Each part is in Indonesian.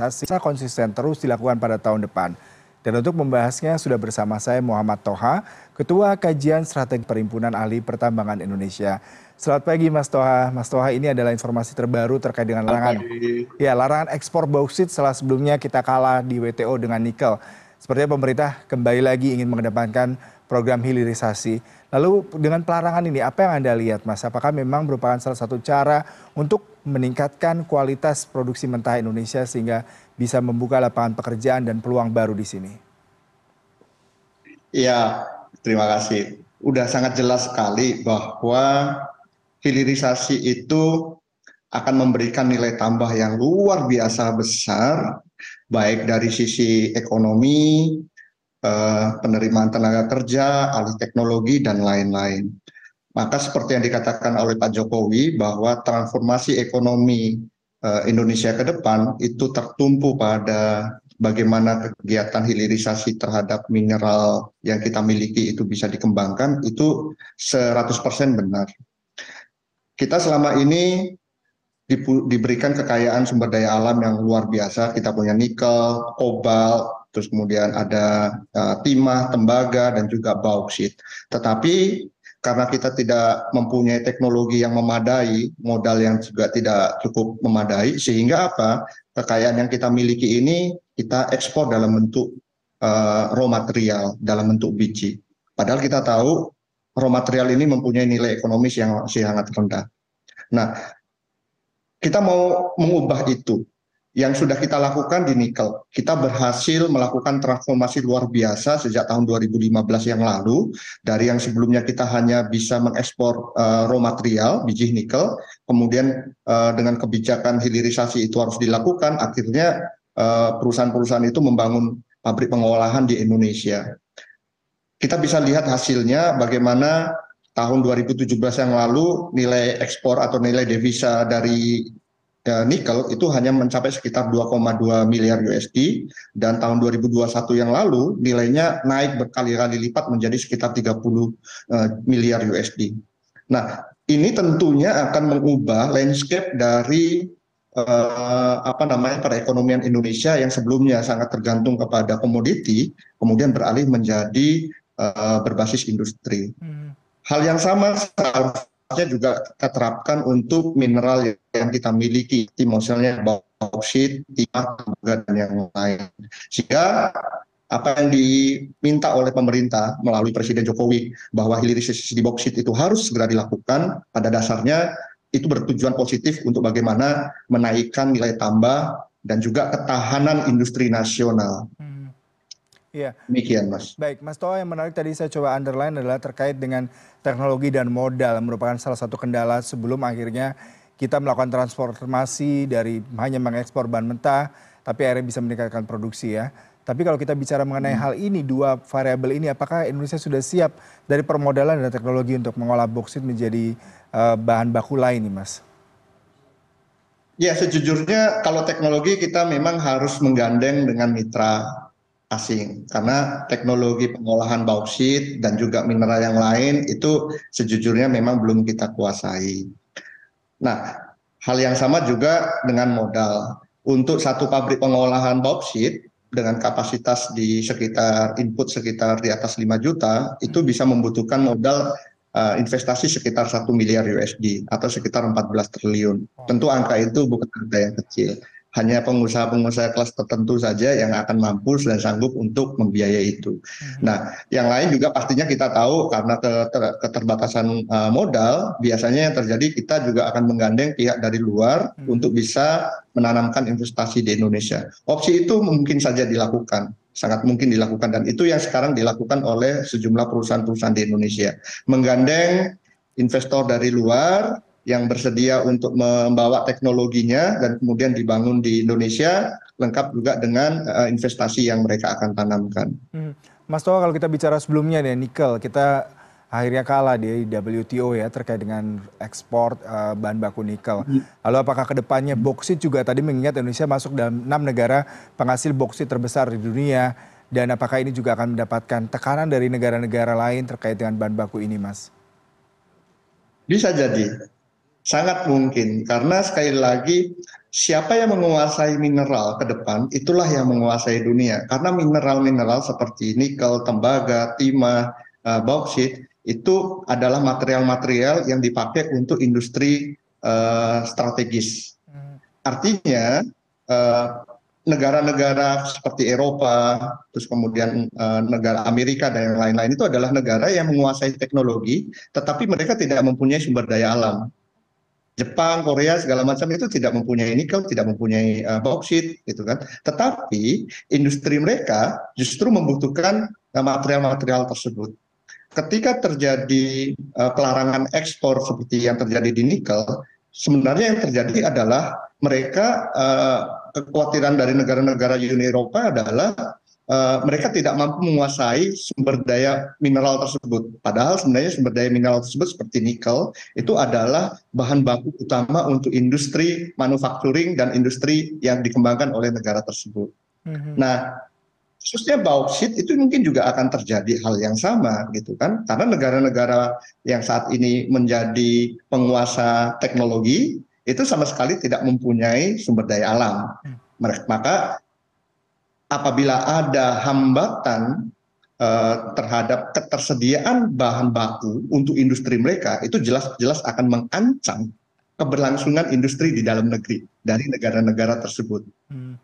hilirisasi konsisten terus dilakukan pada tahun depan. Dan untuk membahasnya sudah bersama saya Muhammad Toha, Ketua Kajian Strategi Perhimpunan Ahli Pertambangan Indonesia. Selamat pagi Mas Toha. Mas Toha ini adalah informasi terbaru terkait dengan larangan ya larangan ekspor bauksit setelah sebelumnya kita kalah di WTO dengan nikel. Sepertinya pemerintah kembali lagi ingin mengedepankan program hilirisasi. Lalu dengan pelarangan ini apa yang Anda lihat Mas? Apakah memang merupakan salah satu cara untuk meningkatkan kualitas produksi mentah Indonesia sehingga bisa membuka lapangan pekerjaan dan peluang baru di sini? Ya, terima kasih. Udah sangat jelas sekali bahwa hilirisasi itu akan memberikan nilai tambah yang luar biasa besar, baik dari sisi ekonomi, penerimaan tenaga kerja, alih teknologi, dan lain-lain. Maka seperti yang dikatakan oleh Pak Jokowi bahwa transformasi ekonomi eh, Indonesia ke depan itu tertumpu pada bagaimana kegiatan hilirisasi terhadap mineral yang kita miliki itu bisa dikembangkan itu 100% benar. Kita selama ini diberikan kekayaan sumber daya alam yang luar biasa. Kita punya nikel, kobalt, terus kemudian ada uh, timah, tembaga, dan juga bauksit. Tetapi karena kita tidak mempunyai teknologi yang memadai, modal yang juga tidak cukup memadai, sehingga apa? Kekayaan yang kita miliki ini kita ekspor dalam bentuk uh, raw material, dalam bentuk biji. Padahal kita tahu raw material ini mempunyai nilai ekonomis yang sangat rendah. Nah, kita mau mengubah itu yang sudah kita lakukan di nikel. Kita berhasil melakukan transformasi luar biasa sejak tahun 2015 yang lalu dari yang sebelumnya kita hanya bisa mengekspor uh, raw material biji nikel, kemudian uh, dengan kebijakan hilirisasi itu harus dilakukan, akhirnya uh, perusahaan-perusahaan itu membangun pabrik pengolahan di Indonesia. Kita bisa lihat hasilnya bagaimana tahun 2017 yang lalu nilai ekspor atau nilai devisa dari nikel itu hanya mencapai sekitar 2,2 miliar USD dan tahun 2021 yang lalu nilainya naik berkali-kali lipat menjadi sekitar 30 uh, eh, miliar USD. Nah, ini tentunya akan mengubah landscape dari uh, apa namanya perekonomian Indonesia yang sebelumnya sangat tergantung kepada komoditi, kemudian beralih menjadi uh, berbasis industri. Hmm. Hal yang sama seharusnya juga kita terapkan untuk mineral yang kita miliki, misalnya bauksit, timah, dan yang lain. Sehingga apa yang diminta oleh pemerintah melalui Presiden Jokowi bahwa hilirisasi di bauksit itu harus segera dilakukan, pada dasarnya itu bertujuan positif untuk bagaimana menaikkan nilai tambah dan juga ketahanan industri nasional. Iya. Demikian Mas. Baik, Mas Toa yang menarik tadi saya coba underline adalah terkait dengan teknologi dan modal merupakan salah satu kendala sebelum akhirnya kita melakukan transformasi dari hanya mengekspor bahan mentah tapi akhirnya bisa meningkatkan produksi ya. Tapi kalau kita bicara mengenai hmm. hal ini, dua variabel ini, apakah Indonesia sudah siap dari permodalan dan teknologi untuk mengolah boksit menjadi uh, bahan baku lain nih, Mas? Ya, sejujurnya kalau teknologi kita memang harus menggandeng dengan mitra asing karena teknologi pengolahan bauksit dan juga mineral yang lain itu sejujurnya memang belum kita kuasai. Nah, hal yang sama juga dengan modal. Untuk satu pabrik pengolahan bauksit dengan kapasitas di sekitar input sekitar di atas 5 juta itu bisa membutuhkan modal uh, investasi sekitar satu miliar USD atau sekitar 14 triliun. Tentu angka itu bukan angka yang kecil hanya pengusaha-pengusaha kelas tertentu saja yang akan mampu dan sanggup untuk membiayai itu. Hmm. Nah, yang lain juga pastinya kita tahu karena keterbatasan uh, modal, biasanya yang terjadi kita juga akan menggandeng pihak dari luar hmm. untuk bisa menanamkan investasi di Indonesia. Opsi itu mungkin saja dilakukan, sangat mungkin dilakukan dan itu yang sekarang dilakukan oleh sejumlah perusahaan-perusahaan di Indonesia. Menggandeng investor dari luar yang bersedia untuk membawa teknologinya dan kemudian dibangun di Indonesia lengkap juga dengan uh, investasi yang mereka akan tanamkan. Hmm. Mas Toa kalau kita bicara sebelumnya nih nikel kita akhirnya kalah di WTO ya terkait dengan ekspor uh, bahan baku nikel. Hmm. Lalu apakah ke depannya boksit juga tadi mengingat Indonesia masuk dalam enam negara penghasil boksit terbesar di dunia dan apakah ini juga akan mendapatkan tekanan dari negara-negara lain terkait dengan bahan baku ini, Mas? Bisa jadi sangat mungkin karena sekali lagi siapa yang menguasai mineral ke depan itulah yang menguasai dunia karena mineral-mineral seperti nikel, tembaga, timah, uh, bauksit itu adalah material-material yang dipakai untuk industri uh, strategis. Hmm. Artinya uh, negara-negara seperti Eropa, terus kemudian uh, negara Amerika dan yang lain-lain itu adalah negara yang menguasai teknologi, tetapi mereka tidak mempunyai sumber daya alam. Jepang, Korea segala macam itu tidak mempunyai nikel, tidak mempunyai uh, bauksit gitu kan. Tetapi industri mereka justru membutuhkan material-material tersebut. Ketika terjadi uh, pelarangan ekspor seperti yang terjadi di nikel, sebenarnya yang terjadi adalah mereka uh, kekhawatiran dari negara-negara Uni Eropa adalah Eh, mereka tidak mampu menguasai sumber daya mineral tersebut. Padahal sebenarnya sumber daya mineral tersebut seperti nikel itu adalah bahan baku utama untuk industri manufacturing dan industri yang dikembangkan oleh negara tersebut. Mm-hmm. Nah, khususnya bauksit itu mungkin juga akan terjadi hal yang sama gitu kan karena negara-negara yang saat ini menjadi penguasa teknologi itu sama sekali tidak mempunyai sumber daya alam mm. maka apabila ada hambatan uh, terhadap ketersediaan bahan baku untuk industri mereka itu jelas-jelas akan mengancam keberlangsungan industri di dalam negeri dari negara-negara tersebut. Hmm.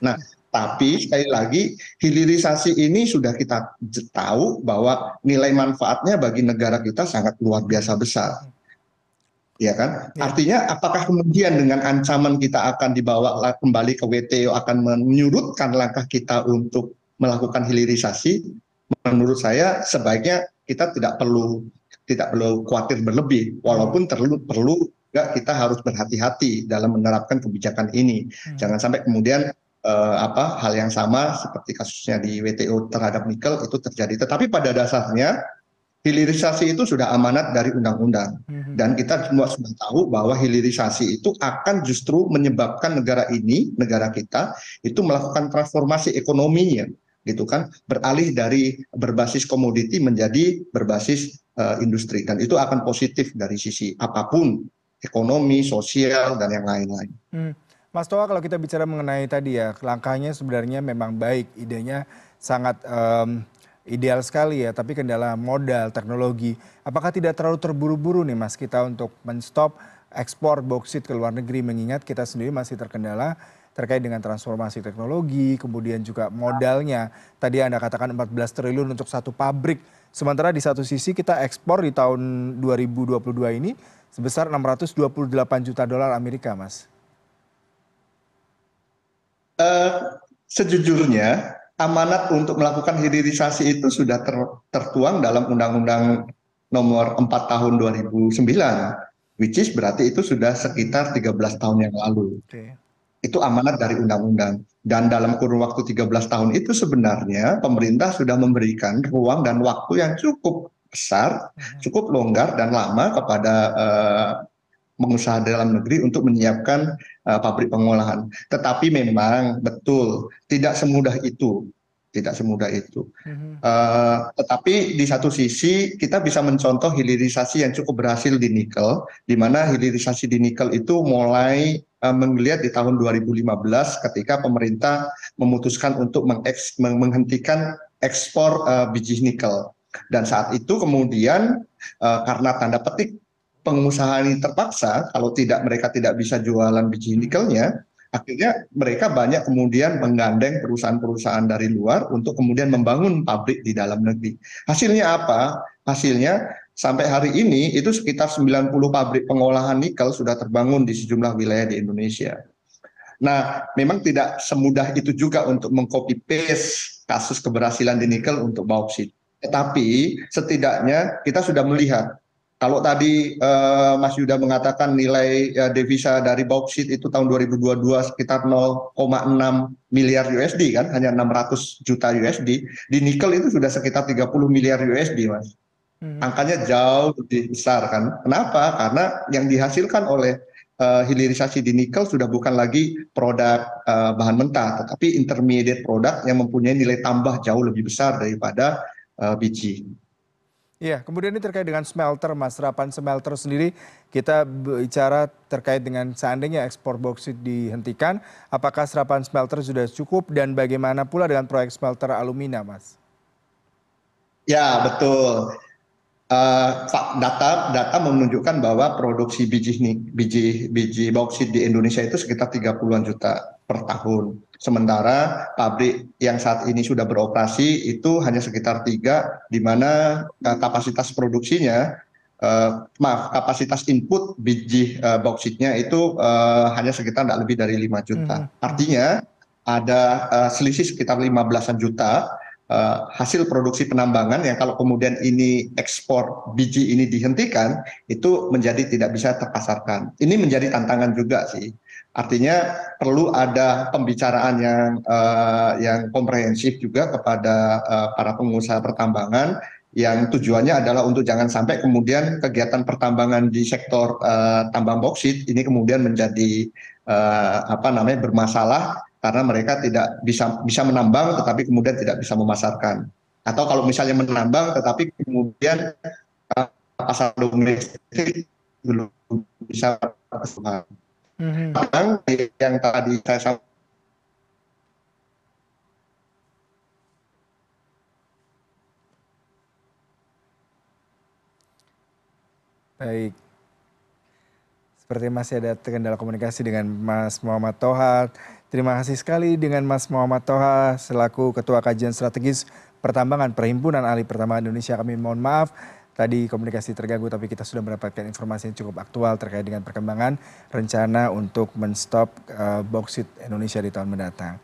Nah, tapi sekali lagi hilirisasi ini sudah kita tahu bahwa nilai manfaatnya bagi negara kita sangat luar biasa besar ya kan? Ya. Artinya apakah kemudian dengan ancaman kita akan dibawa kembali ke WTO akan menyurutkan langkah kita untuk melakukan hilirisasi? Menurut saya sebaiknya kita tidak perlu tidak perlu khawatir berlebih, walaupun perlu perlu juga kita harus berhati-hati dalam menerapkan kebijakan ini. Hmm. Jangan sampai kemudian uh, apa hal yang sama seperti kasusnya di WTO terhadap nikel itu terjadi. Tetapi pada dasarnya hilirisasi itu sudah amanat dari undang-undang mhm. dan kita semua sudah tahu bahwa hilirisasi itu akan justru menyebabkan negara ini negara kita itu melakukan transformasi ekonominya gitu kan beralih dari berbasis komoditi menjadi berbasis uh, industri dan itu akan positif dari sisi apa pun ekonomi sosial dan yang lain-lain. Hmm. Mas Toa kalau kita bicara mengenai tadi ya langkahnya sebenarnya memang baik idenya sangat um, ideal sekali ya, tapi kendala modal, teknologi. Apakah tidak terlalu terburu-buru nih Mas kita untuk menstop ekspor boksit ke luar negeri mengingat kita sendiri masih terkendala terkait dengan transformasi teknologi, kemudian juga modalnya. Tadi Anda katakan 14 triliun untuk satu pabrik. Sementara di satu sisi kita ekspor di tahun 2022 ini sebesar 628 juta dolar Amerika, Mas. Uh, sejujurnya amanat untuk melakukan hilirisasi itu sudah ter, tertuang dalam Undang-Undang nomor 4 tahun 2009, which is berarti itu sudah sekitar 13 tahun yang lalu. Okay. Itu amanat dari undang-undang. Dan dalam kurun waktu 13 tahun itu sebenarnya pemerintah sudah memberikan ruang dan waktu yang cukup besar, hmm. cukup longgar dan lama kepada uh, pengusaha dalam negeri untuk menyiapkan uh, pabrik pengolahan. Tetapi memang betul tidak semudah itu, tidak semudah itu. Uh, tetapi di satu sisi kita bisa mencontoh hilirisasi yang cukup berhasil di nikel, di mana hilirisasi di nikel itu mulai uh, menggeliat di tahun 2015 ketika pemerintah memutuskan untuk mengeks, menghentikan ekspor uh, biji nikel. Dan saat itu kemudian uh, karena tanda petik pengusaha ini terpaksa kalau tidak mereka tidak bisa jualan biji nikelnya akhirnya mereka banyak kemudian menggandeng perusahaan-perusahaan dari luar untuk kemudian membangun pabrik di dalam negeri. Hasilnya apa? Hasilnya sampai hari ini itu sekitar 90 pabrik pengolahan nikel sudah terbangun di sejumlah wilayah di Indonesia. Nah, memang tidak semudah itu juga untuk mengcopy paste kasus keberhasilan di nikel untuk bauksit. Tetapi setidaknya kita sudah melihat kalau tadi uh, Mas Yuda mengatakan nilai uh, devisa dari bauksit itu tahun 2022 sekitar 0,6 miliar USD kan, hanya 600 juta USD. Di nikel itu sudah sekitar 30 miliar USD, Mas. Hmm. Angkanya jauh lebih besar kan. Kenapa? Karena yang dihasilkan oleh uh, hilirisasi di nikel sudah bukan lagi produk uh, bahan mentah, tetapi intermediate produk yang mempunyai nilai tambah jauh lebih besar daripada uh, biji. Iya kemudian ini terkait dengan smelter mas. Serapan smelter sendiri kita bicara terkait dengan seandainya ekspor bauksit dihentikan apakah serapan smelter sudah cukup dan bagaimana pula dengan proyek smelter alumina mas? Ya betul. Data data menunjukkan bahwa produksi biji biji biji bauksit di Indonesia itu sekitar 30-an juta per tahun. Sementara pabrik yang saat ini sudah beroperasi itu hanya sekitar tiga, di mana uh, kapasitas produksinya, uh, maaf, kapasitas input biji uh, bauksit-nya itu uh, hanya sekitar tidak lebih dari 5 juta. Hmm. Artinya ada uh, selisih sekitar 15-an juta uh, hasil produksi penambangan yang kalau kemudian ini ekspor biji ini dihentikan itu menjadi tidak bisa terpasarkan. Ini menjadi tantangan juga sih. Artinya perlu ada pembicaraan yang uh, yang komprehensif juga kepada uh, para pengusaha pertambangan yang tujuannya adalah untuk jangan sampai kemudian kegiatan pertambangan di sektor uh, tambang boksit ini kemudian menjadi uh, apa namanya bermasalah karena mereka tidak bisa bisa menambang tetapi kemudian tidak bisa memasarkan atau kalau misalnya menambang tetapi kemudian uh, pasar domestik belum bisa mm -hmm. yang tadi saya Baik. Seperti masih ada kendala komunikasi dengan Mas Muhammad Toha. Terima kasih sekali dengan Mas Muhammad Toha selaku Ketua Kajian Strategis Pertambangan Perhimpunan Ahli Pertambangan Indonesia. Kami mohon maaf tadi komunikasi terganggu tapi kita sudah mendapatkan informasi yang cukup aktual terkait dengan perkembangan rencana untuk menstop uh, boksit Indonesia di tahun mendatang.